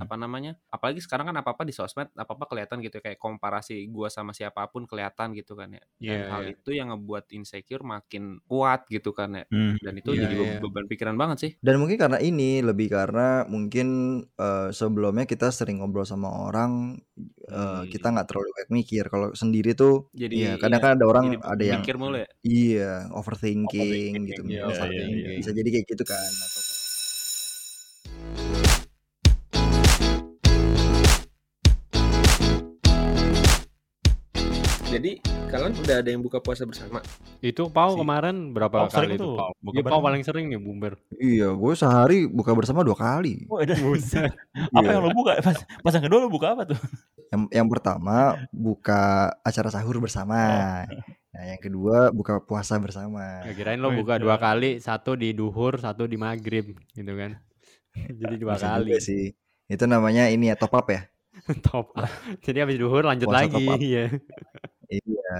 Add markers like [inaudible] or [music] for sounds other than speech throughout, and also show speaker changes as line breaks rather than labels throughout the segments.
apa namanya apalagi sekarang kan apa apa di sosmed apa apa kelihatan gitu kayak komparasi gua sama siapa pun kelihatan gitu kan ya dan
Iya,
hal
iya.
itu yang ngebuat insecure makin kuat gitu kan ya
Hmm.
dan itu
Iya,
jadi
iya.
beban pikiran banget sih
Dan mungkin karena ini lebih karena mungkin eh, sebelumnya kita sering ngobrol sama orang eh,
Hmm.
kita nggak terlalu banyak mikir. Kalau sendiri tuh
jadi
iya kadang kan ada orang ada yang
mikir mulu ya
iya overthinking,
Overthinking,
gitu.
iya,
Bisa-
iya, iya, iya.
Bisa jadi kayak gitu kan. Atau
jadi kalian udah ada yang buka puasa bersama
Itu Pau
Si-
kemarin berapa
Pau
kali itu
tuh
Pau?
buka
Iya Pau paling sering nih bumber.
Iya, gue sehari buka bersama dua kali.
Oh, [laughs] apa yang lo buka? Pas, pas yang kedua lo buka apa tuh?
Yang, yang pertama buka acara sahur bersama. Nah, yang kedua buka puasa bersama.
Ya, kirain lo buka dua kali, satu di duhur, satu di maghrib, gitu kan? [laughs] Jadi dua
Bisa
kali.
sih. Itu namanya ini ya top up ya. [laughs]
Top. up. Jadi habis duhur lanjut
Puasa
lagi,
top up.
ya.
Iya,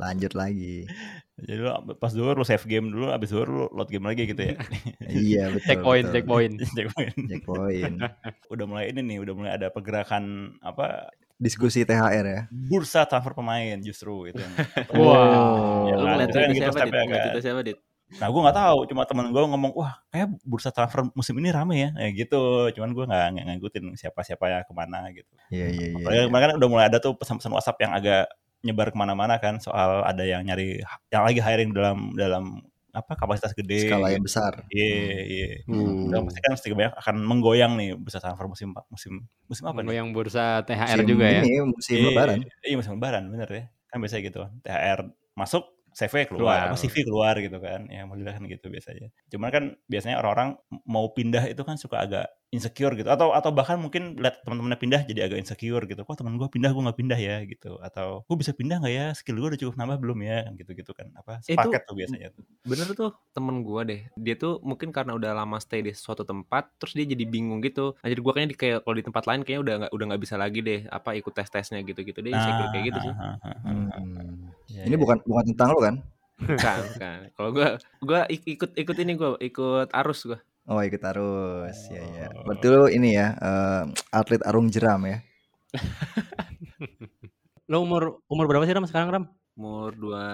lanjut lagi.
Jadi lo pas dulu lo save game dulu, abis dulu lo load game lagi gitu ya. [laughs]
iya, betul.
Checkpoint,
betul.
checkpoint. [laughs]
Checkpoint.
Checkpoint. [laughs]
udah mulai ini nih, udah mulai ada pergerakan apa
Diskusi THR ya.
bursa transfer pemain justru itu. yang-
Wow.
Ya
lu ngeliat
itu kan gitu
siapa dit
kan.
Siapa dit
Nah gue nggak tahu, cuma temen gue ngomong wah kayak bursa transfer musim ini rame ya, ya gitu. Cuman gue nggak ngikutin siapa siapa ya ke mana gitu.
Iya, iya, iya. Iya.
kan udah mulai ada tuh pesan-pesan WhatsApp yang agak nyebar ke mana-mana kan soal ada yang nyari yang lagi hiring dalam dalam apa kapasitas gede.
Skala yang
gitu.
besar.
Iya iya.
Hmm.
Udah pasti kan pasti banyak akan menggoyang nih bursa transfer musim musim musim apa nih?
yang bursa THR
Musim
juga ya.
Ini musim
Iya,
lebaran.
Iya musim lebaran bener ya. Kan biasanya gitu. THR masuk CV keluar,
Keluar.
apa CV keluar gitu kan. Ya modalnya kan gitu biasanya. Cuman kan biasanya orang-orang mau pindah itu kan suka agak insecure gitu atau atau bahkan mungkin lihat teman-temannya pindah jadi agak insecure gitu kok teman gue pindah gue nggak pindah ya gitu atau gue bisa pindah nggak ya skill gue udah cukup nambah belum ya kan gitu-gitu kan apa
Itu-
sepaket tuh biasanya tuh
bener tuh temen gua deh dia tuh mungkin karena udah lama stay di suatu tempat terus dia jadi bingung gitu nah, jadi gua kayaknya di, kayak kalau di tempat lain kayaknya udah nggak udah nggak bisa lagi deh apa ikut tes tesnya gitu gitu deh insecure kayak gitu sih
ah, ah, ah, ah.
Hmm.
Ya,
Ini
ya.
bukan bukan tentang lo kan?
kan kan kalau gua gua ik- ikut ikut ini gua ikut arus gua
Oh, ikut arus. Ya, ya.
Oh.
Berarti lo ini ya, eh, atlet arung jeram ya. [laughs]
Lo umur umur berapa sih Ram sekarang Ram?
umur dua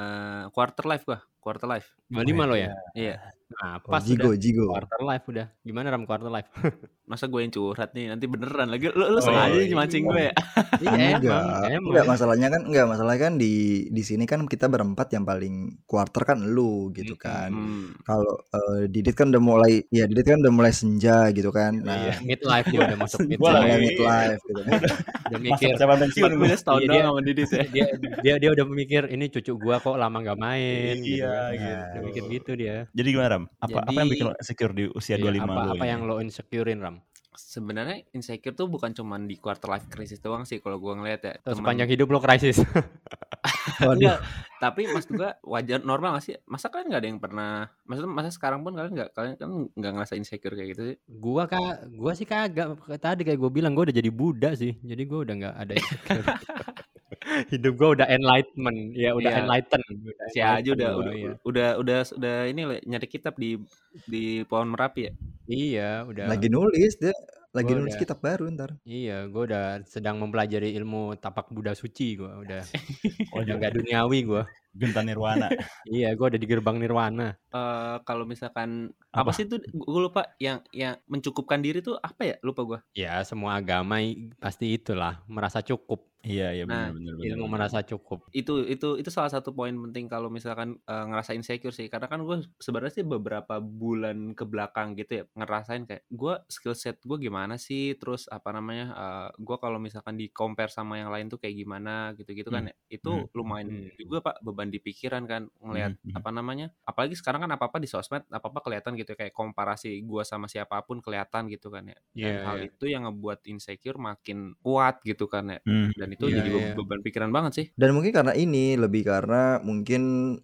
quarter life gua quarter life
25 lo ya?
iya
Nah,
Oh,
pas
jigo,
udah
jigo.
quarter life udah. Gimana Ram quarter life? [laughs]
masa gue yang curhat nih nanti beneran lagi lu, lu
Oh,
sengaja
iya.
mancing gue ya [laughs]
Iya,
enggak,
emang,
enggak masalahnya kan enggak masalahnya kan di di sini kan kita berempat yang paling quarter kan lu gitu kan.
Hmm.
Kalau eh, Didit kan udah mulai ya Didit kan udah mulai senja gitu kan. Nah,
Iya.
Midlife dia udah masuk
Gua [laughs]
midlife.
mulai
lagi-
midlife gitu kan.
Udah
masa
mikir
percobaan pensiun
Gue setahun
Iya,
doang
dia-
sama Didit ya
dia dia dia udah mikir ini cucu gua kok lama nggak main gitu
Iya,
kan.
gitu.
Udah mikir gitu dia.
jadi gimana Ram apa apa yang
Jadi-
bikin lo insecure di usia
Iya,
25
apa
lo
apa
ini?
yang lo insecurein Ram?
sebenarnya insecure tuh bukan cuman di quarter life crisis doang sih kalau gue ngeliat ya Temen-
sepanjang hidup lo krisis. [laughs]
Enggak, tapi mas juga wajar normal gak sih masa kalian nggak ada yang pernah maksudnya masa sekarang pun kalian nggak kalian kan nggak ngerasa insecure kayak gitu sih
gua kak gua sih kagak tadi kayak gue bilang gua udah jadi Buddha sih jadi gua udah nggak ada insecure. [laughs] hidup gua udah enlightenment ya udah
Iya.
enlighten udah
si aja udah udah,
iya.
udah udah udah ini nyari kitab di di pohon merapi ya
iya udah
Lagi nulis dia lagi
Gua
nulis
udah-
kitab baru ntar.
iya gua udah sedang mempelajari ilmu tapak Buddha suci gua udah
Oh, [laughs]
udah nggak duniawi gua
Genta Nirwana. [laughs]
Iya gua udah di gerbang nirwana.
Eh, kalau misalkan apa,
Apa?
sih tuh gue lupa yang yang mencukupkan diri tuh apa ya? Lupa gue
ya semua agama pasti itulah merasa cukup.
Iya iya
Nah,
benar benar benar.
ilmu merasa cukup.
Itu itu itu salah satu poin penting kalau misalkan eh, ngerasa insecure sih. Karena kan gue sebenarnya sih beberapa bulan ke belakang gitu ya ngerasain kayak gue skill set gue gimana sih? Terus apa namanya gue kalau misalkan di compare sama yang lain tuh kayak gimana? Gitu gitu kan ya. itu
Hmm.
lumayan
Hmm.
juga pak beban di pikiran kan ngelihat
Hmm.
apa namanya apalagi sekarang kan apa apa di sosmed apa apa kelihatan gitu kayak komparasi gue sama siapa pun kelihatan gitu kan ya dan
Iya,
hal
iya.
itu yang ngebuat insecure makin kuat gitu kan ya
Hmm.
dan itu
Iya,
jadi
iya.
beban pikiran banget sih
Dan mungkin karena ini lebih karena mungkin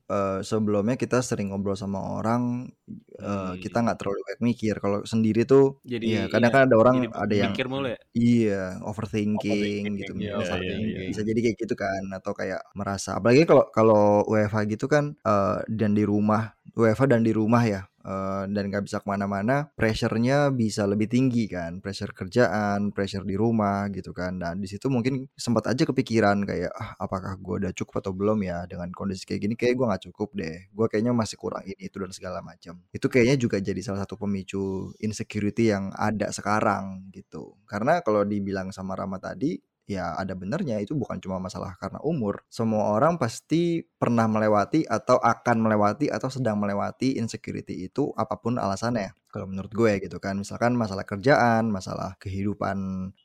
eh, sebelumnya kita sering ngobrol sama orang eh,
Hmm.
kita nggak terlalu banyak mikir. Kalau sendiri tuh
jadi
Iya, kadang kan ada orang
jadi
ada yang
mikir mulu ya
iya overthinking
Overthinking,
gitu
iya,
bisa,
iya, iya,
bisa jadi kayak gitu kan atau kayak merasa apalagi kalau kalau WFH gitu kan eh, dan di rumah WFH dan di rumah ya eh, dan nggak bisa ke mana-mana, pressure-nya bisa lebih tinggi kan, pressure kerjaan, pressure di rumah gitu kan. Nah di situ mungkin sempat aja kepikiran kayak ah apakah gue udah cukup atau belum ya dengan kondisi kayak gini kayak gue nggak cukup deh, gue kayaknya masih kurang ini itu dan segala macam. Itu kayaknya juga jadi salah satu pemicu insecurity yang ada sekarang gitu. Karena kalau dibilang sama Rama tadi ya ada benernya itu bukan cuma masalah karena umur. Semua orang pasti pernah melewati atau akan melewati atau sedang melewati insecurity itu apa pun alasannya. Kalau menurut gue gitu kan, misalkan masalah kerjaan, masalah kehidupan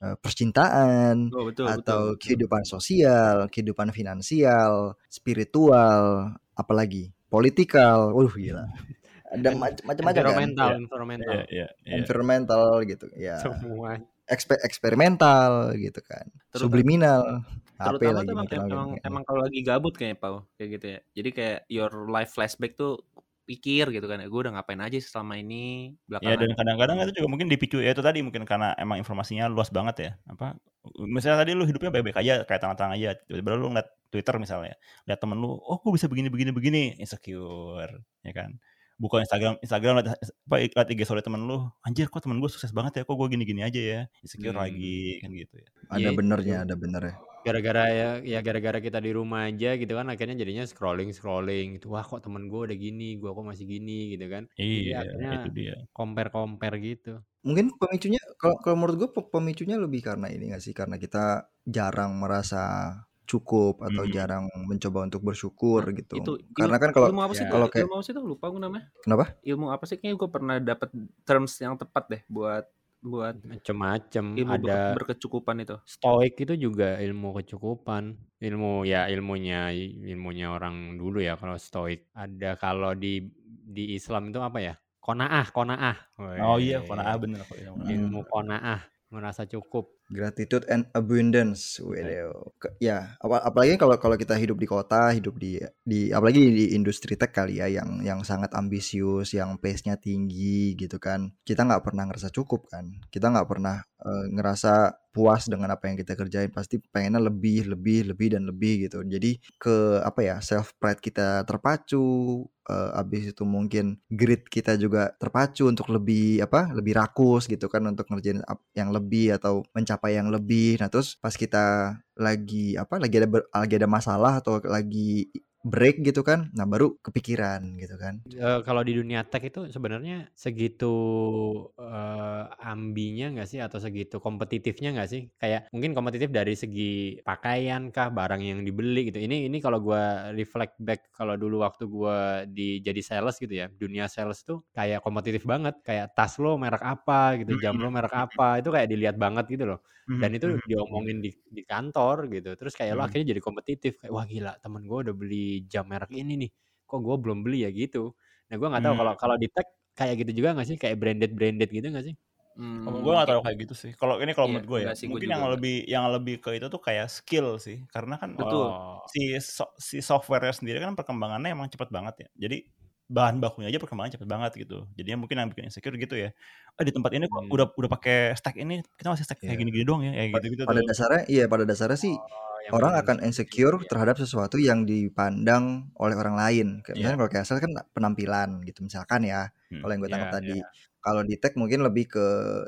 eh, percintaan,
Oh, betul,
atau
betul, betul.
kehidupan sosial, kehidupan finansial, spiritual, apalagi politikal. Uh gila. Ada mac- [laughs] macam-macam kan.
environmental, environmental.
Iya, iya, iya.
Environmental gitu. Ya
Semua.
Ekspe- eksperimental gitu kan
Terutama-
subliminal HP
Terutama
lagi
tuh emang, emang, emang kalau lagi gabut kayaknya Pau kayak gitu ya. Jadi kayak your life flashback tuh pikir gitu kan. Gue udah ngapain aja selama ini
Ya
belakangan.
dan kadang-kadang itu juga mungkin dipicu ya itu tadi mungkin karena emang informasinya luas banget ya. Apa misalnya tadi lu hidupnya baik-baik aja kayak tenang-tenang aja. Tiba-tiba lu ngeliat Twitter misalnya, lihat temen lu, oh gue bisa begini begini begini, insecure, ya kan. Buka Instagram, Instagram liat, apa liat IG story temen lu, anjir kok temen gue sukses banget ya, kok gue gini-gini aja ya, insecure
Hmm.
lagi kan gitu ya.
ada
Iya,
benernya
itu.
ada benernya
Gara-gara ya, ya gara-gara kita di rumah aja gitu kan akhirnya jadinya scrolling scrolling gitu. Wah kok temen gue udah gini, gue kok masih gini gitu kan. Jadi
Iya,
akhirnya
itu dia.
compare compare gitu.
mungkin pemicunya kalau kalau menurut gue pe- pemicunya lebih karena ini gak sih karena kita jarang merasa cukup atau
Hmm.
jarang mencoba untuk bersyukur
Nah,
gitu
itu
karena kan kalau
ilmu apa sih
ya,
tuh?
kalau kayak
ilmu apa sih tuh lupa gue namanya.
kenapa
Ilmu apa sih kayaknya gue pernah dapat terms yang tepat deh buat buat ber-
ada
berkecukupan itu.
stoik itu juga ilmu kecukupan. Ilmu ya ilmunya ilmunya orang dulu ya kalau stoik. Ada kalau di di Islam itu apa ya? Konaah, konaah.
Oh iya, kona'ah bener.
Ilmu konaah, merasa cukup.
Gratitude and abundance Wedeo. Ke- ya apa- apalagi kalau kalau kita hidup di kota hidup di di apalagi di industri tech kali ya yang yang sangat ambisius yang pace-nya tinggi gitu kan kita nggak pernah ngerasa cukup kan. Kita nggak pernah eh, ngerasa puas dengan apa yang kita kerjain. Pasti pengennya lebih lebih lebih dan lebih gitu. Jadi ke apa ya self pride kita terpacu eh, abis itu mungkin grit kita juga terpacu untuk lebih apa lebih rakus gitu kan untuk ngerjain yang lebih atau mencapai yang lebih. Nah terus pas kita lagi apa lagi ada lagi ada masalah atau lagi break gitu kan nah baru kepikiran gitu kan
Eh, kalau di dunia tech itu sebenarnya segitu eh, ambinya nggak sih atau segitu kompetitifnya nggak sih? Kayak mungkin kompetitif dari segi pakaian kah, barang yang dibeli gitu. Ini ini kalau gua reflect back kalau dulu waktu gua di jadi sales gitu ya, dunia sales tuh kayak kompetitif banget. Kayak tas lo merek apa gitu, jam lo merek apa, itu kayak dilihat banget gitu loh. Dan itu
Mhm,
diomongin di di kantor gitu. Terus kayak lo
Mhm.
akhirnya jadi kompetitif. Kayak wah gila, temen gue udah beli jam merek ini nih. Kok gue belum beli ya gitu. Nah gue nggak tahu kalau
Hmm.
kalau di tech kayak gitu juga nggak sih? Kayak branded branded gitu nggak sih?
Hmm,
Kalau gue gak tahu kayak gitu sih. Kalau ini kalau
Iya,
menurut gue ya,
sih,
mungkin yang
enggak.
lebih yang lebih ke itu tuh kayak skill sih. Karena kan
Betul.
Oh,
si so- si software si kan perkembangannya emang cepat banget ya. Jadi bahan bakunya aja perkembangannya cepet banget gitu. Jadinya mungkin yang bikin insecure gitu ya. Oh di tempat ini kok
Hmm.
udah udah pakai stack ini, kita masih stack kayak
Iya.
gini-gini doang ya, kayak gitu-gitu
pada
tuh.
dasarnya iya pada dasarnya sih
oh,
orang akan
insecure ya.
terhadap sesuatu yang dipandang oleh orang lain. Kayak
Iya.
misalnya kalau kayak kan penampilan gitu misalkan ya.
Hmm.
Kalau yang gue
Iya,
tangkap tadi.
iya.
Kalau di tech mungkin lebih ke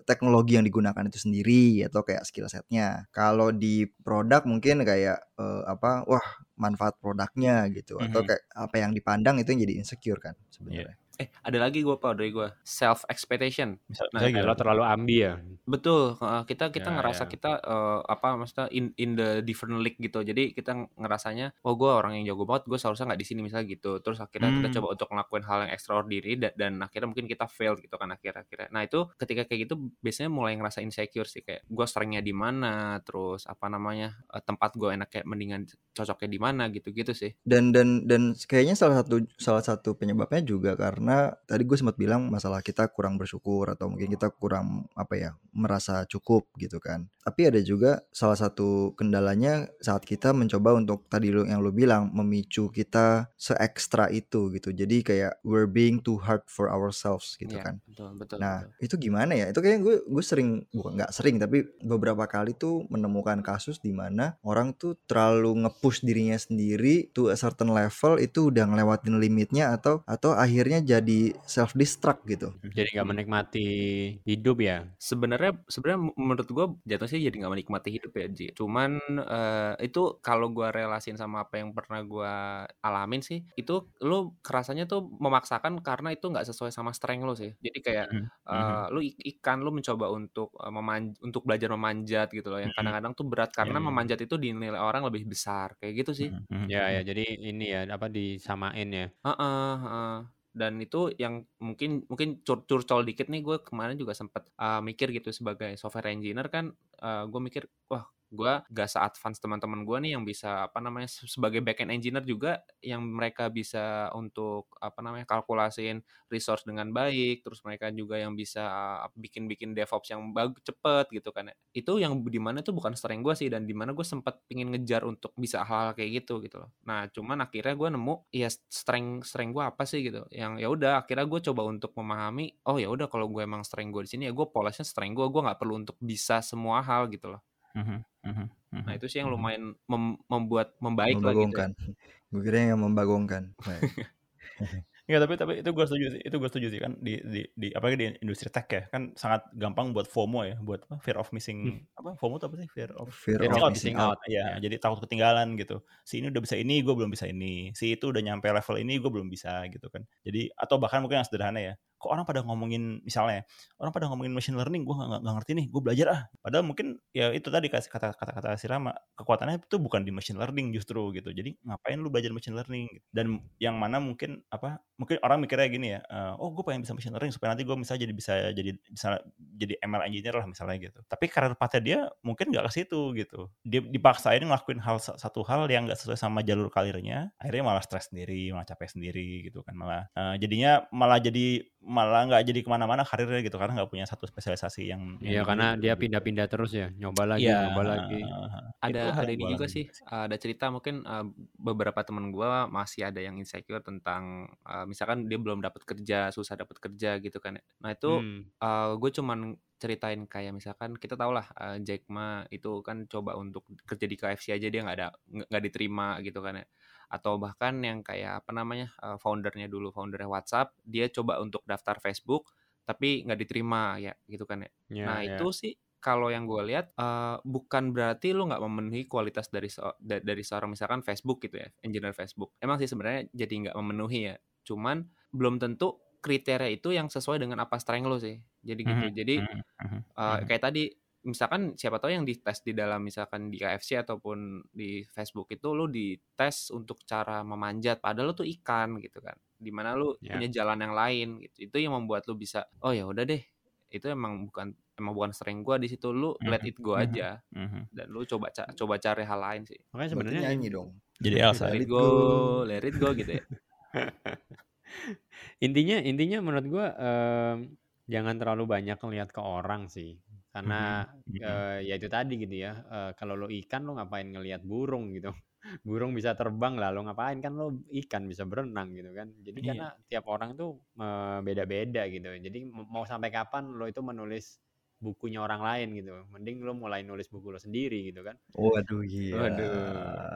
teknologi yang digunakan itu sendiri atau kayak skill setnya. Kalau di produk mungkin kayak eh, apa wah manfaat produknya gitu atau
Mhm.
kayak apa yang dipandang itu yang jadi insecure kan
Iya.
sebenarnya.
Eh, ada lagi gue Pau dari gue self expectation.
Bisa,
Nah,
gitu.
lo terlalu ambi ya.
Betul, kita kita
Ya,
ngerasa
ya.
kita eh, apa maksudnya in in the different league gitu. Jadi kita ngerasanya, oh gue orang yang jago banget, gue seharusnya nggak di sini misalnya gitu. Terus akhirnya kita
Hmm.
coba untuk ngelakuin hal yang extraordinary dan, dan akhirnya mungkin kita fail gitu kan akhir-akhirnya. Nah itu ketika kayak gitu biasanya mulai ngerasa insecure sih kayak gue strengthnya di mana, terus apa namanya eh, tempat gue enak kayak mendingan cocoknya di mana gitu-gitu sih.
Dan dan dan kayaknya salah satu salah satu penyebabnya juga karena tadi gue sempat bilang masalah kita kurang bersyukur atau mungkin kita kurang apa ya merasa cukup gitu kan. Tapi ada juga salah satu kendalanya saat kita mencoba untuk tadi lu yang lu bilang memicu kita se ekstra itu gitu. Jadi kayak we're being too hard for ourselves gitu
Iya,
kan.
betul, betul,
Nah,
betul.
itu gimana ya? Itu kayaknya gue gue sering bukan nggak sering tapi beberapa kali tuh menemukan kasus di mana orang tuh terlalu nge-push dirinya sendiri to a certain level itu udah ngelewatin limitnya atau atau akhirnya jadi self destruct gitu.
Jadi nggak
Hmm.
menikmati hidup ya?
Sebenarnya sebenarnya menurut gue jatuhnya sih jadi nggak menikmati hidup ya Ji. Cuman eh, itu kalau gue relasin sama apa yang pernah gue alamin sih, itu lu kerasanya tuh memaksakan karena itu nggak sesuai sama strength lu sih. Jadi kayak
Mhm, mhm.
eh, lu ik- ikan lu mencoba untuk eh, meman untuk belajar memanjat gitu loh. Yang
Mhm.
kadang-kadang tuh berat karena
iya.
memanjat itu dinilai orang lebih besar kayak gitu sih.
Mhm, mhm,
Ya ya, jadi ini ya apa disamain ya?
Heeh, heeh. Dan itu yang mungkin mungkin cur curcol dikit nih gue kemarin juga sempet uh, mikir gitu sebagai software engineer kan uh, gue mikir wah gue gak se-advance teman-teman gue nih yang bisa apa namanya se- sebagai backend engineer juga yang mereka bisa untuk apa namanya kalkulasiin resource dengan baik terus mereka juga yang bisa uh, bikin-bikin DevOps yang bagus cepet gitu kan ya. itu yang di mana itu bukan strength gue sih dan di mana gue sempet pingin ngejar untuk bisa hal-hal kayak gitu gitu loh nah cuman akhirnya gue nemu ya strength strength gue apa sih gitu yang ya udah akhirnya gue coba untuk memahami oh ya udah kalau gue emang strength gue di sini ya gue polishnya strength gue gue nggak perlu untuk bisa semua hal gitu loh nah itu sih yang
mhm.
lumayan mem- membuat membaik lah gitu ya.
Membagongkan. Gue kira yang membagongkan.
Iya [laughs] tapi tapi itu gue setuju sih itu gue setuju sih kan di di di apalagi di industri tech ya kan sangat gampang buat FOMO ya buat apa, fear of missing apa FOMO itu apa sih fear of
Fear
Fear
of
of
missing
missing
out.
out.
ya
Ya.
jadi takut ketinggalan gitu si ini udah bisa ini gue belum bisa ini si itu udah nyampe level ini gue belum bisa gitu kan jadi atau bahkan mungkin yang sederhana ya kok orang pada ngomongin misalnya orang pada ngomongin machine learning gue nggak ngerti nih gue belajar ah. Padahal mungkin ya itu tadi kata kata kata si Rama kekuatannya itu bukan di machine learning justru gitu. Jadi ngapain lu belajar machine learning? Dan yang mana mungkin apa mungkin orang mikirnya gini ya eh, oh gue pengen bisa machine learning supaya nanti gue bisa jadi bisa jadi bisa jadi ML engineer lah misalnya gitu. Tapi karir pathnya dia mungkin nggak ke situ gitu. Dia dipaksain ngelakuin hal satu hal yang nggak sesuai sama jalur karirnya akhirnya malah stres sendiri malah capek sendiri gitu kan malah eh, jadinya malah jadi malah nggak jadi ke mana-mana karirnya gitu karena nggak punya satu spesialisasi yang
Iya
yang
karena
gitu,
dia
gitu.
pindah-pindah terus ya, nyoba lagi,
Iya,
nyoba lagi.
ada ada ini juga sih ada cerita mungkin uh, beberapa temen gue masih ada yang insecure tentang uh, misalkan dia belum dapat kerja susah dapat kerja gitu kan ya. nah itu
Hmm.
gue cuman ceritain kayak misalkan kita tau lah uh, Jack Ma itu kan coba untuk kerja di KFC aja dia nggak ada nggak diterima gitu kan ya atau bahkan yang kayak apa namanya uh, foundernya dulu foundernya WhatsApp dia coba untuk daftar Facebook tapi nggak diterima ya gitu kan ya
Ya,
Nah
ya.
itu sih kalau yang gue lihat eh, bukan berarti lu nggak memenuhi kualitas dari se- da- dari seorang misalkan Facebook gitu ya, engineer Facebook. Emang sih sebenarnya jadi nggak memenuhi ya. Cuman belum tentu kriteria itu yang sesuai dengan apa strength lo sih. Jadi gitu.
Mhm,
Jadi
mhm, mhm,
eh,
mhm.
kayak tadi misalkan siapa tahu yang dites di dalam misalkan di KFC ataupun di Facebook itu lu dites untuk cara memanjat padahal lu tuh ikan gitu kan di mana lu
Ya.
punya jalan yang lain gitu itu yang membuat lu bisa oh ya udah deh itu emang bukan emang bukan strength gua di situ lu let
Mhm,
it go aja
mhm.
dan lu coba ca- coba cari hal lain sih
Makanya sebenarnya
nyanyi dong. [laughs]
jadi Elsa
let
Let
it
it
go
go.
let it go gitu ya [laughs]
intinya intinya menurut gua em, jangan terlalu banyak ngelihat ke orang sih. Karena
Mhm, mhm.
eh, ya itu tadi gitu ya. eh, kalau lo ikan lo ngapain ngelihat burung gitu. [laughs] Burung bisa terbang lah, lo ngapain kan lo ikan bisa berenang gitu kan. Jadi
Iya.
karena tiap orang tuh eh, beda-beda gitu. Jadi mau sampai kapan lo itu menulis bukunya orang lain gitu. Mending lo mulai nulis buku lo sendiri gitu kan.
Waduh gila.
waduh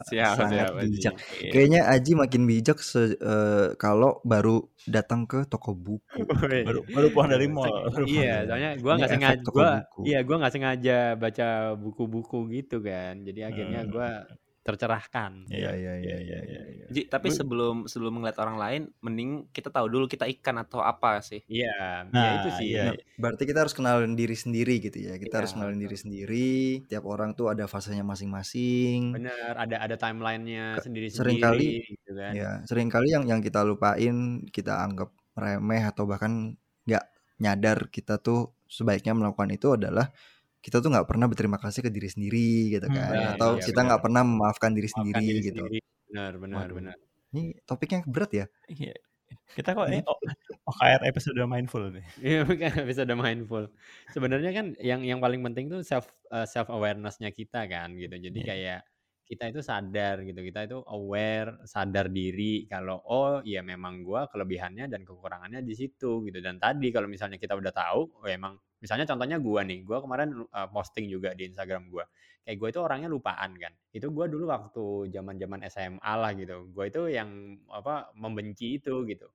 siap
Sangat
siap
bijak.
Iya.
Kayaknya Aji makin bijak se- eh, kalau baru datang ke toko buku. [laughs]
baru baru pulang dari mall baru pulang
Iya,
dari-
soalnya gua nggak sengaja, gua iya gua nggak sengaja baca buku-buku gitu kan. Jadi akhirnya
Hmm.
gua tercerahkan.
Iya iya iya iya.
Ji, tapi sebelum sebelum ngeliat orang lain mending kita tahu dulu kita ikan atau apa sih
Iya, ya
Nah,
itu sih.
iya.
Nah, berarti kita harus kenalin diri sendiri gitu ya. Kita harus
Iya,
kenalin
betul.
diri sendiri. Tiap orang tuh ada fasenya masing-masing.
Bener, ada ada timelinenya
Ke-
sendiri-sendiri
seringkali-
gitu kan.
Ya, sering kali yang yang kita lupain, kita anggap remeh atau bahkan nggak nyadar kita tuh sebaiknya melakukan itu adalah kita tuh nggak pernah berterima kasih ke diri sendiri gitu
Hmm,
kan,
benar,
atau
iya,
kita nggak pernah memaafkan diri
Maafkan
sendiri
diri
gitu.
sendiri. Benar, benar,
Waduh.
benar.
Ini topiknya berat ya.
Iya. kita kok ini oh, OKR episode mindful nih
Iya, kan bisa ada mindful. Sebenarnya kan yang yang paling penting tuh self self awareness-nya kita kan gitu. Jadi
Iya.
kayak kita itu sadar gitu. Kita itu aware, sadar diri kalau oh iya memang gua kelebihannya dan kekurangannya di situ gitu. Dan tadi kalau misalnya kita udah tahu, oh emang misalnya contohnya gua nih, gua kemarin uh, posting juga di Instagram gua. Kayak gue itu orangnya lupaan kan. Itu gua dulu waktu zaman-zaman SMA lah gitu. Gue itu yang apa membenci itu gitu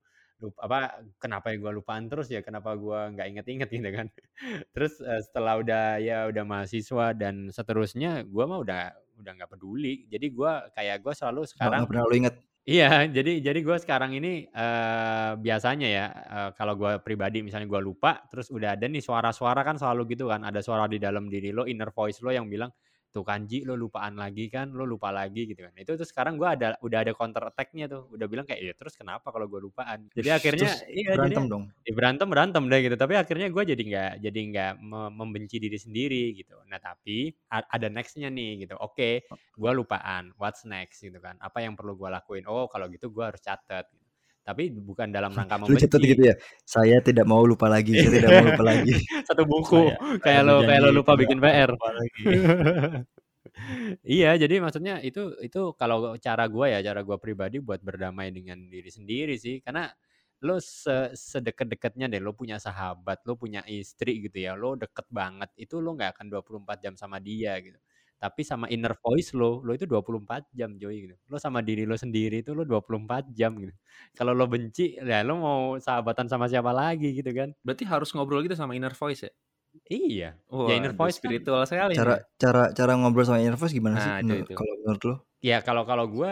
lupa apa kenapa ya gue lupaan terus ya kenapa gue nggak inget-inget gitu kan [laughs] terus uh, setelah udah ya udah mahasiswa dan seterusnya gue mah udah udah nggak peduli. Jadi gue kayak gue selalu sekarang
nggak pernah lu inget.
Iya, jadi jadi gue sekarang ini uh, biasanya ya uh, kalau gue pribadi misalnya gue lupa, terus udah ada nih suara-suara kan selalu gitu kan, ada suara di dalam diri lo, inner voice lo yang bilang tuh kanji lo lupaan lagi kan? Lo lupa lagi gitu kan. Itu tuh sekarang gue ada udah ada counter attacknya tuh. Udah bilang kayak iya terus kenapa kalau gue lupaan? Jadi akhirnya
Terus
iya
berantem
jadi
dong?
ya berantem berantem deh gitu. Tapi akhirnya gue jadi nggak jadi nggak me- membenci diri sendiri gitu. Nah tapi ada nextnya nih gitu. Oke gue lupaan. What's next? Gitu kan. Apa yang perlu gue lakuin? Oh kalau gitu gue harus catat gitu. Tapi bukan dalam rangka [laughs]
lu
membenci
gitu ya saya tidak mau lupa lagi saya tidak mau lupa lagi [laughs]
satu buku
Saya-
kayak lo kayak lo lupa bikin PR
lupa lagi. [laughs]
iya, jadi maksudnya itu itu kalau cara gue ya, cara gue pribadi buat berdamai dengan diri sendiri sih. Karena lo se sedekat-dekatnya deh, lo punya sahabat, lo punya istri gitu ya, lo deket banget, itu lo nggak akan 24 jam sama dia gitu. Tapi sama inner voice lo, lo itu 24 jam Joy gitu. Lo sama diri lo sendiri itu lo 24 jam gitu. Kalau lo benci, ya lo mau sahabatan sama siapa lagi gitu kan.
Berarti harus ngobrol gitu sama inner voice ya?
Iya,
Wah,
ya inner voice kan
spiritual sekali.
cara
nih.
cara cara ngobrol sama inner voice gimana sih
Nah, itu,
menurut-
itu.
kalau menurut lo
Ya kalau kalau gue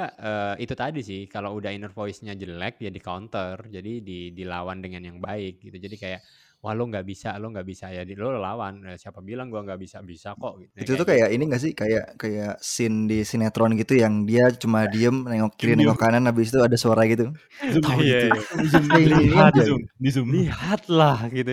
itu tadi sih kalau udah inner voice-nya jelek ya di counter jadi di dilawan dengan yang baik gitu jadi kayak wah lo nggak bisa lo nggak bisa ya di lo lawan Eh, siapa bilang gua nggak bisa bisa kok gitu. Ya,
itu tuh
kayak
kayak ini gak sih kayak kayak scene di sinetron gitu yang dia cuma [laughs] diem nengok kiri nengok kanan habis itu ada suara gitu tahu
Iya,
gitu
Lihat,
aja
di zoom, di zoom.
lihatlah gitu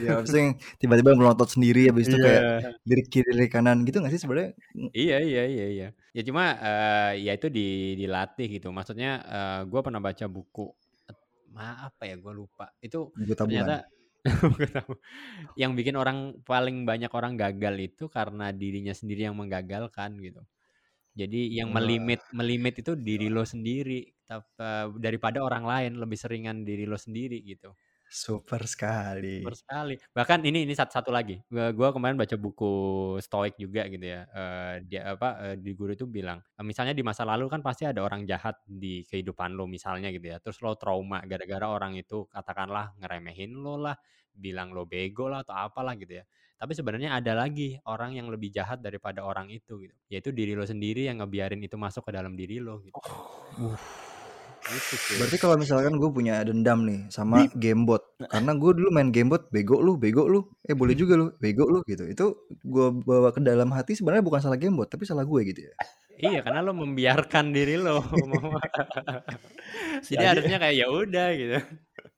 ya habis itu yang tiba-tiba melontot sendiri habis itu kayak
Iya.
lirik kiri lirik kanan gitu gak sih sebenarnya
Iya iya iya iya. Ya cuma eh, ya itu di, dilatih gitu. Maksudnya gue pernah baca buku ma apa ya gue lupa. Itu
buku tabungan
ternyata. [laughs] yang bikin orang paling banyak orang gagal itu karena dirinya sendiri yang menggagalkan gitu. Jadi yang melimit melimit itu diri lo sendiri eh, daripada orang lain lebih seringan diri lo sendiri gitu.
super sekali
Super sekali. Bahkan ini ini satu, satu lagi. Gua, gua kemarin baca buku Stoik juga gitu ya. Eh, dia apa eh, di guru itu bilang, misalnya di masa lalu kan pasti ada orang jahat di kehidupan lo misalnya gitu ya. Terus lo trauma gara-gara orang itu katakanlah ngeremehin lo lah, bilang lo bego lah atau apalah gitu ya. Tapi sebenarnya ada lagi orang yang lebih jahat daripada orang itu gitu. Yaitu diri lo sendiri yang ngebiarin itu masuk ke dalam diri lo gitu. Gitu cuy.
Berarti kalau misalkan gue punya dendam nih sama gamebot, karena gue dulu main gamebot bego lu, bego lu, eh boleh juga lu, bego lu gitu. Itu gue bawa ke dalam hati sebenarnya bukan salah gamebot, tapi salah gue gitu ya.
Iya, karena lo membiarkan diri lo. [laughs]
Si
Jadi
Adi-
harusnya kayak ya udah gitu.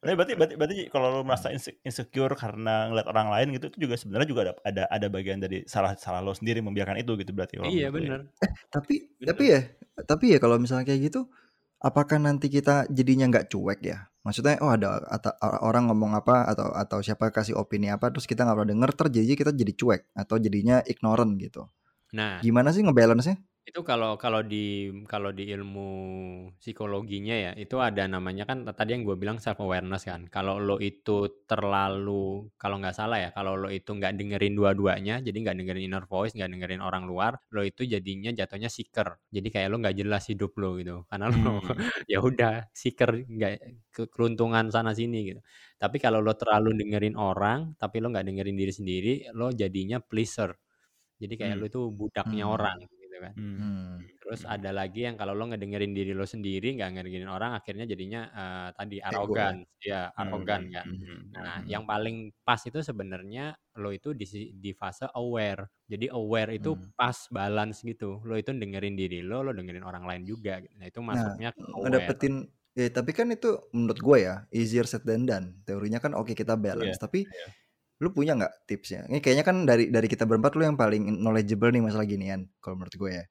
Tapi berarti, berarti, berarti kalau lo merasa inse- insecure karena ngeliat orang lain gitu, itu juga sebenarnya juga ada, ada ada bagian dari salah salah lo sendiri membiarkan itu gitu berarti.
Iya
ya.
bener.
Tapi
Bener.
tapi ya, tapi ya kalau misalnya kayak gitu, apakah nanti kita jadinya nggak cuek ya? Maksudnya oh ada ata- orang ngomong apa atau atau siapa kasih opini apa terus kita nggak pernah denger terjadi kita jadi cuek atau jadinya ignorant gitu.
Nah,
Gimana sih ngebalance-nya?
Itu kalau kalau di kalau di ilmu psikologinya ya, itu ada namanya kan tadi yang gue bilang self awareness kan. Kalau lo itu terlalu kalau nggak salah ya, kalau lo itu nggak dengerin dua-duanya, jadi nggak dengerin inner voice, nggak dengerin orang luar, lo itu jadinya jatuhnya seeker. Jadi kayak lo nggak jelas hidup lo gitu. Karena lo
Hmm. [laughs]
ya udah seeker nggak ke- keruntungan sana sini gitu. Tapi kalau lo terlalu dengerin orang, tapi lo nggak dengerin diri sendiri, lo jadinya pleaser. Jadi kayak
Hmm.
lo itu budaknya
Hmm.
orang gitu kan.
Hmm.
Hmm.
Terus ada lagi yang kalau lo ngedengerin diri lo sendiri, nggak ngedengerin orang, akhirnya jadinya eh, tadi
Ego.
arogan, ya arogan
Hmm.
kan.
Hmm.
Nah,
Hmm.
yang paling pas itu sebenarnya lo itu di, di fase aware. Jadi aware itu
Hmm.
pas balance gitu. Lo itu dengerin diri lo, lo dengerin orang lain juga. Nah itu
Nah,
masuknya ke aware.
ngedapetin ya tapi kan itu menurut gue ya easier said than done. Teorinya kan oke kita balance,
Iya,
tapi
iya.
Lu punya nggak tipsnya? Ini kayaknya kan dari dari kita berempat lu yang paling knowledgeable nih masalah ginian kalau menurut gue ya.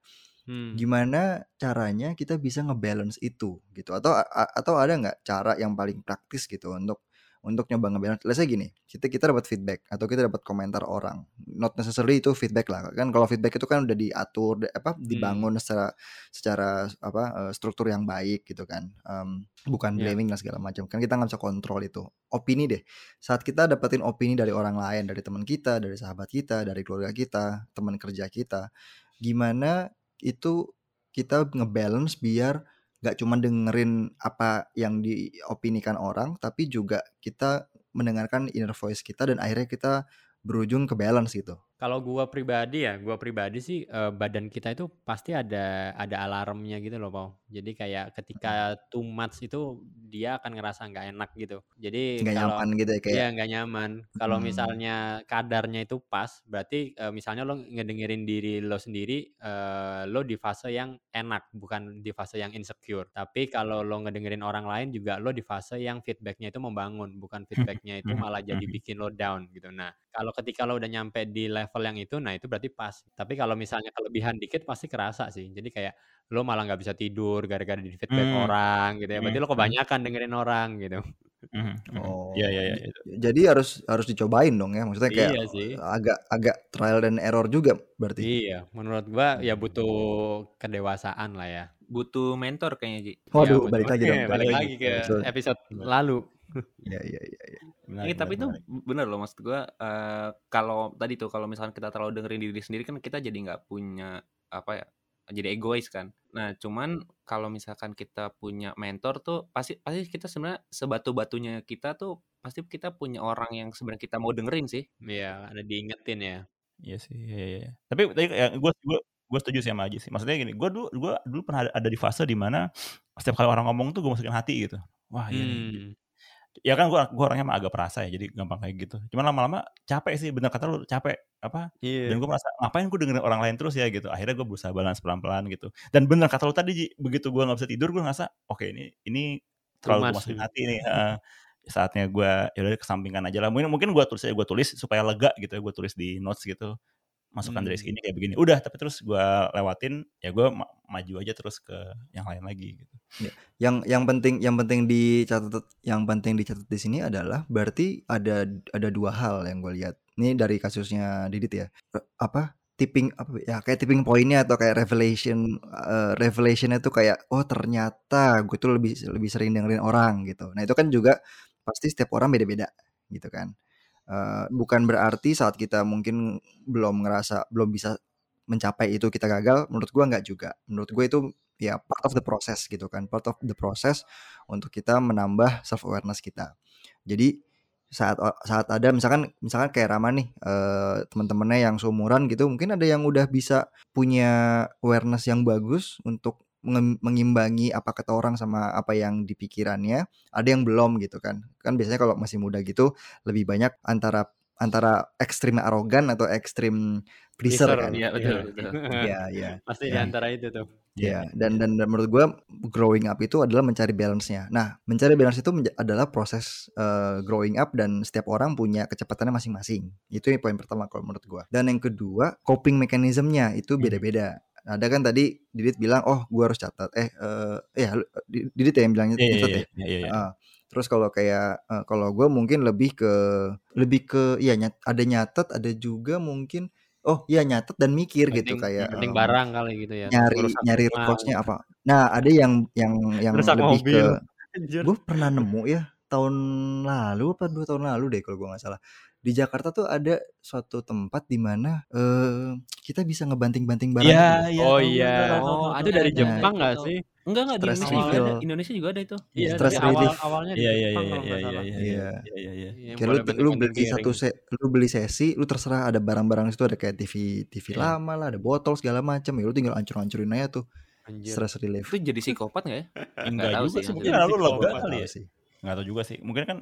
Hmm.
Gimana caranya kita bisa ngebalance itu gitu? Atau a- atau ada nggak cara yang paling praktis gitu untuk untuk nyoba ngebalance? Let's say gini, kita kita dapat feedback atau kita dapat komentar orang, not necessarily itu feedback lah kan. Kalau feedback itu kan udah diatur, di- apa
Hmm.
dibangun secara secara apa eh, struktur yang baik gitu kan. Em, bukan
Ya.
blaming lah segala macam. Kan kita nggak bisa kontrol itu. Opini deh. Saat kita dapetin opini dari orang lain, dari teman kita, dari sahabat kita, dari keluarga kita, teman kerja kita, gimana itu kita ngebalance biar nggak cuma dengerin apa yang diopinikan orang, tapi juga kita mendengarkan inner voice kita dan akhirnya kita berujung ke balance gitu.
Kalau gua pribadi ya, gua pribadi sih uh, badan kita itu pasti ada ada alarmnya gitu loh, Pau. Jadi kayak ketika too much itu dia akan ngerasa nggak enak gitu. Jadi
nggak
kalau
nyaman gitu ya kayak.
Iya nggak nyaman. Kalau
Hmm.
misalnya kadarnya itu pas, berarti uh, misalnya lo ngedengerin diri lo sendiri, uh, lo di fase yang enak, bukan di fase yang insecure. Tapi kalau lo ngedengerin orang lain juga lo di fase yang feedbacknya itu membangun, bukan [laughs] feedbacknya itu malah jadi bikin lo down gitu. Nah kalau ketika lo udah nyampe di level yang itu, nah itu berarti pas. Tapi kalau misalnya kelebihan dikit pasti kerasa sih. Jadi kayak lo malah nggak bisa tidur gara-gara di feedback
Hmm.
orang gitu ya. Berarti
Hmm,
lo
hmm.
kebanyakan dengerin orang gitu.
Mhm, mhm.
Oh,
Iya, iya, iya.
j-
itu.
jadi harus harus dicobain dong ya. Maksudnya kayak
Iya sih.
agak agak trial dan error juga berarti.
Iya, menurut gua ya butuh kedewasaan lah ya.
Butuh mentor kayaknya, Ji.
Waduh,
betul.
balik lagi dong. [laughs]
Balik
Balik
lagi ke episode lalu.
Iya, iya, iya. iya.
Iya, tapi itu bener loh maksud gua eh, kalau tadi tuh kalau misalkan kita terlalu dengerin diri sendiri kan kita jadi nggak punya apa ya jadi egois kan. Nah cuman kalau misalkan kita punya mentor tuh pasti pasti kita sebenarnya sebatu batunya kita tuh pasti kita punya orang yang sebenarnya kita mau dengerin sih.
Iya, ada diingetin ya.
Iya sih, iya, iya, iya. Tapi tadi ya, gue gue gue setuju sih sama Aji sih. Maksudnya gini, gue dulu gue dulu pernah ada, ada di fase di mana setiap kali orang ngomong tuh gue masukin hati gitu. Wah iya.
Hmm.
Ya kan gue gue orangnya emang agak perasa ya, jadi gampang kayak gitu. Cuman lama-lama capek sih, bener kata lu capek apa? Dan
Iya.
gue merasa ngapain gue dengerin orang lain terus ya gitu. Akhirnya gue berusaha balance pelan-pelan gitu. Dan bener kata lu tadi, begitu gue nggak bisa tidur, gue ngerasa oke ini ini
Too
terlalu masukin hati nih. heeh. saatnya gue ya udah kesampingkan aja lah. Mungkin mungkin gue tulis aja gue tulis supaya lega gitu. Gue tulis di notes gitu. Masukkan dari
Hmm.
sini kayak begini. Udah, tapi terus gue lewatin ya gue ma- maju aja terus ke yang lain lagi gitu.
Ya. Yang yang penting yang penting dicatat yang penting dicatat di sini adalah berarti ada ada dua hal yang gue lihat. Ini dari kasusnya Didit ya. Re- Apa tipping apa ya kayak tipping pointnya atau kayak revelation eh, revelationnya tuh kayak oh ternyata gue tuh lebih lebih sering dengerin orang gitu. Nah itu kan juga pasti setiap orang beda-beda gitu kan. Eh, bukan berarti saat kita mungkin belum ngerasa belum bisa mencapai itu kita gagal. Menurut gua nggak juga. Menurut gue itu ya part of the process gitu kan part of the process untuk kita menambah self awareness kita jadi saat saat ada misalkan misalkan kayak Rama nih eh, teman-temannya yang seumuran gitu mungkin ada yang udah bisa punya awareness yang bagus untuk mengimbangi apa kata orang sama apa yang di pikirannya ada yang belum gitu kan kan biasanya kalau masih muda gitu lebih banyak antara antara ekstrim arogan atau ekstrim pleaser kan
Iya betul betul.
Iya, iya.
Pasti di
Ya.
antara itu tuh.
Ya, dan, dan dan menurut gua growing up itu adalah mencari balance-nya. Nah, mencari balance itu menja- adalah proses eh, growing up dan setiap orang punya kecepatannya masing-masing. Itu yang poin pertama kalau menurut gua. Dan yang kedua, coping mechanism-nya itu
Hmm.
Beda-beda. Ada kan tadi Didit bilang, "Oh, gua harus catat." Eh, eh ya Didit ya yang bilang
Iya, iya,
catat
iya,
ya.
iya, iya, iya.
Ah, terus kalau kayak eh, kalau gue mungkin lebih ke lebih ke ya nyat, ada nyatet ada juga mungkin oh iya nyatet dan mikir gitu
Penting,
kayak
penting
em,
barang kali gitu ya.
nyari
Ngerusak
nyari cause-nya apa. Nah, ada yang yang yang
Ngerusak
lebih ke
mobil. Anjir.
gue pernah nemu ya tahun lalu apa dua tahun lalu deh kalau gue nggak salah. Di Jakarta tuh ada suatu tempat di mana eh kita bisa ngebanting-banting barang
Iya,
gitu loh.
iya.
Oh iya. Oh,
tahu.
dari
Nah,
Jepang nggak sih?
Enggak enggak di
Stress
Indonesia juga ada. Indonesia juga ada itu.
Iya,
Stress
dari awal
relief.
awalnya di
Iya, iya,
Jepang
iya,
kalau
iya, iya, iya,
Iya.
iya, iya, iya.
Kayak lu, lu beli satu
piring.
se lu beli sesi, lu terserah ada barang-barang itu ada kayak TV TV
Iya.
lama lah, ada botol segala macam. Ya lu tinggal hancur-hancurin aja tuh
Anjir.
stress relief.
Itu jadi psikopat nggak ya?
Enggak
tahu
juga
sih,
mungkin lalu lega kali ya.
sih.
Nggak tahu juga sih. Mungkin kan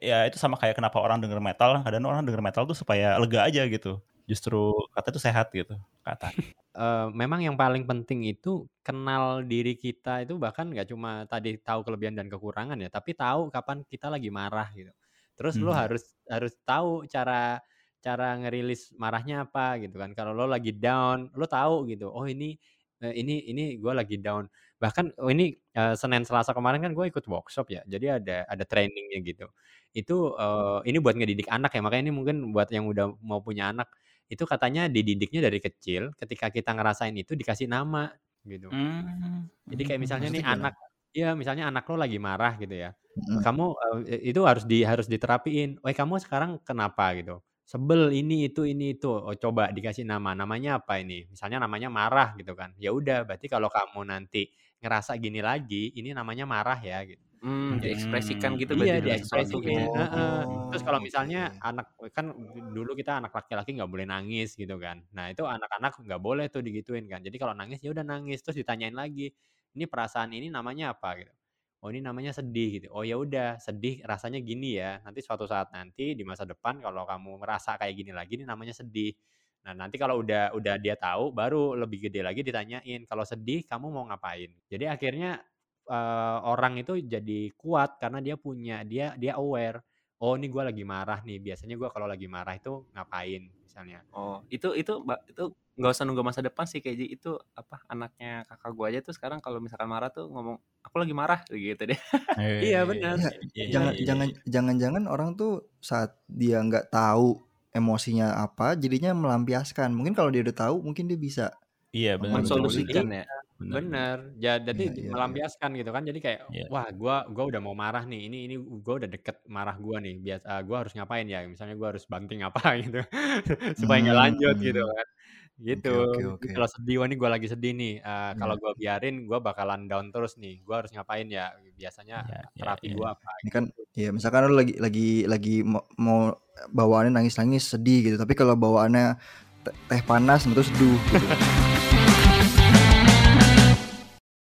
ya itu sama kayak kenapa orang denger metal, kadang orang denger metal tuh supaya lega aja gitu. Justru kata itu sehat gitu, kata.
Eh, memang yang paling penting itu kenal diri kita itu bahkan nggak cuma tadi tahu kelebihan dan kekurangan ya, tapi tahu kapan kita lagi marah gitu. Terus lo
Hmm.
harus harus tahu cara cara ngerilis marahnya apa gitu kan. Kalau lo lagi down, lo tahu gitu. Oh ini eh, ini ini gue lagi down. Bahkan oh ini eh, Senin Selasa kemarin kan gue ikut workshop ya. Jadi ada ada trainingnya gitu. Itu eh, ini buat ngedidik anak ya. Makanya ini mungkin buat yang udah mau punya anak itu katanya dididiknya dari kecil. Ketika kita ngerasain itu dikasih nama gitu.
Hmm.
Jadi kayak misalnya nih
Maksudnya gimana?
anak, iya misalnya anak lo lagi marah gitu ya.
Mm-mm.
Kamu eh, itu harus di harus diterapiin. Oh kamu sekarang kenapa gitu? sebel ini itu ini itu. Oh coba dikasih nama. Namanya apa ini? Misalnya namanya marah gitu kan. Ya udah berarti kalau kamu nanti ngerasa gini lagi, ini namanya marah ya gitu.
Hmm, diekspresikan gitu
Iya
berarti dengan sesuatu
diekspresiin.
gitu.
heeh. Terus kalau
Oh,
misalnya
oke.
anak kan dulu kita anak laki-laki nggak boleh nangis gitu kan. Nah itu anak-anak nggak boleh tuh digituin kan. Jadi kalau nangis ya udah nangis. Terus ditanyain lagi, ini perasaan ini namanya apa gitu. Oh ini namanya sedih gitu. Oh ya udah sedih rasanya gini ya. Nanti suatu saat nanti di masa depan kalau kamu merasa kayak gini lagi ini namanya sedih. Nah nanti kalau udah udah dia tahu baru lebih gede lagi ditanyain kalau sedih kamu mau ngapain. Jadi akhirnya eh, orang itu jadi kuat karena dia punya dia dia aware. Oh ini gue lagi marah nih. Biasanya gue kalau lagi marah itu ngapain misalnya.
Oh, itu itu Mbak itu nggak usah nunggu masa depan sih kayak itu apa anaknya kakak gua aja tuh sekarang kalau misalkan marah tuh ngomong aku lagi marah gitu deh.
Iya benar.
Ya,
Iya, iya,
jangan
iya,
jangan
iya.
jangan-jangan orang tuh saat dia nggak tahu emosinya apa, jadinya melampiaskan. Mungkin kalau dia udah tahu, mungkin dia bisa
Iya benar benar.
Mensolusikan ya.
Benar.
Bener, ja jadi
Iya, iya, iya.
melampiaskan gitu kan. Jadi kayak,
Iya.
wah gua gua udah mau marah nih. Ini ini gua udah deket marah gua nih. Bias eee, gua harus ngapain ya? Misalnya gua harus banting apa [laughs] gitu supaya nggak lanjut gitu
Hmm.
kan. Gitu.
Oke,
Jadi
oke.
kalau sedih, wah ini gua lagi sedih nih. Eee, kalau
Iya.
gua biarin gua bakalan down terus nih. Gua harus ngapain ya? Biasanya
Iya, iya,
terapi
iya.
gua apa
Ini kan
gitu.
ya misalkan lu lagi lagi lagi mau, mau bawaannya nangis-nangis sedih gitu, tapi kalau bawaannya te- teh panas itu seduh gitu. [laughs]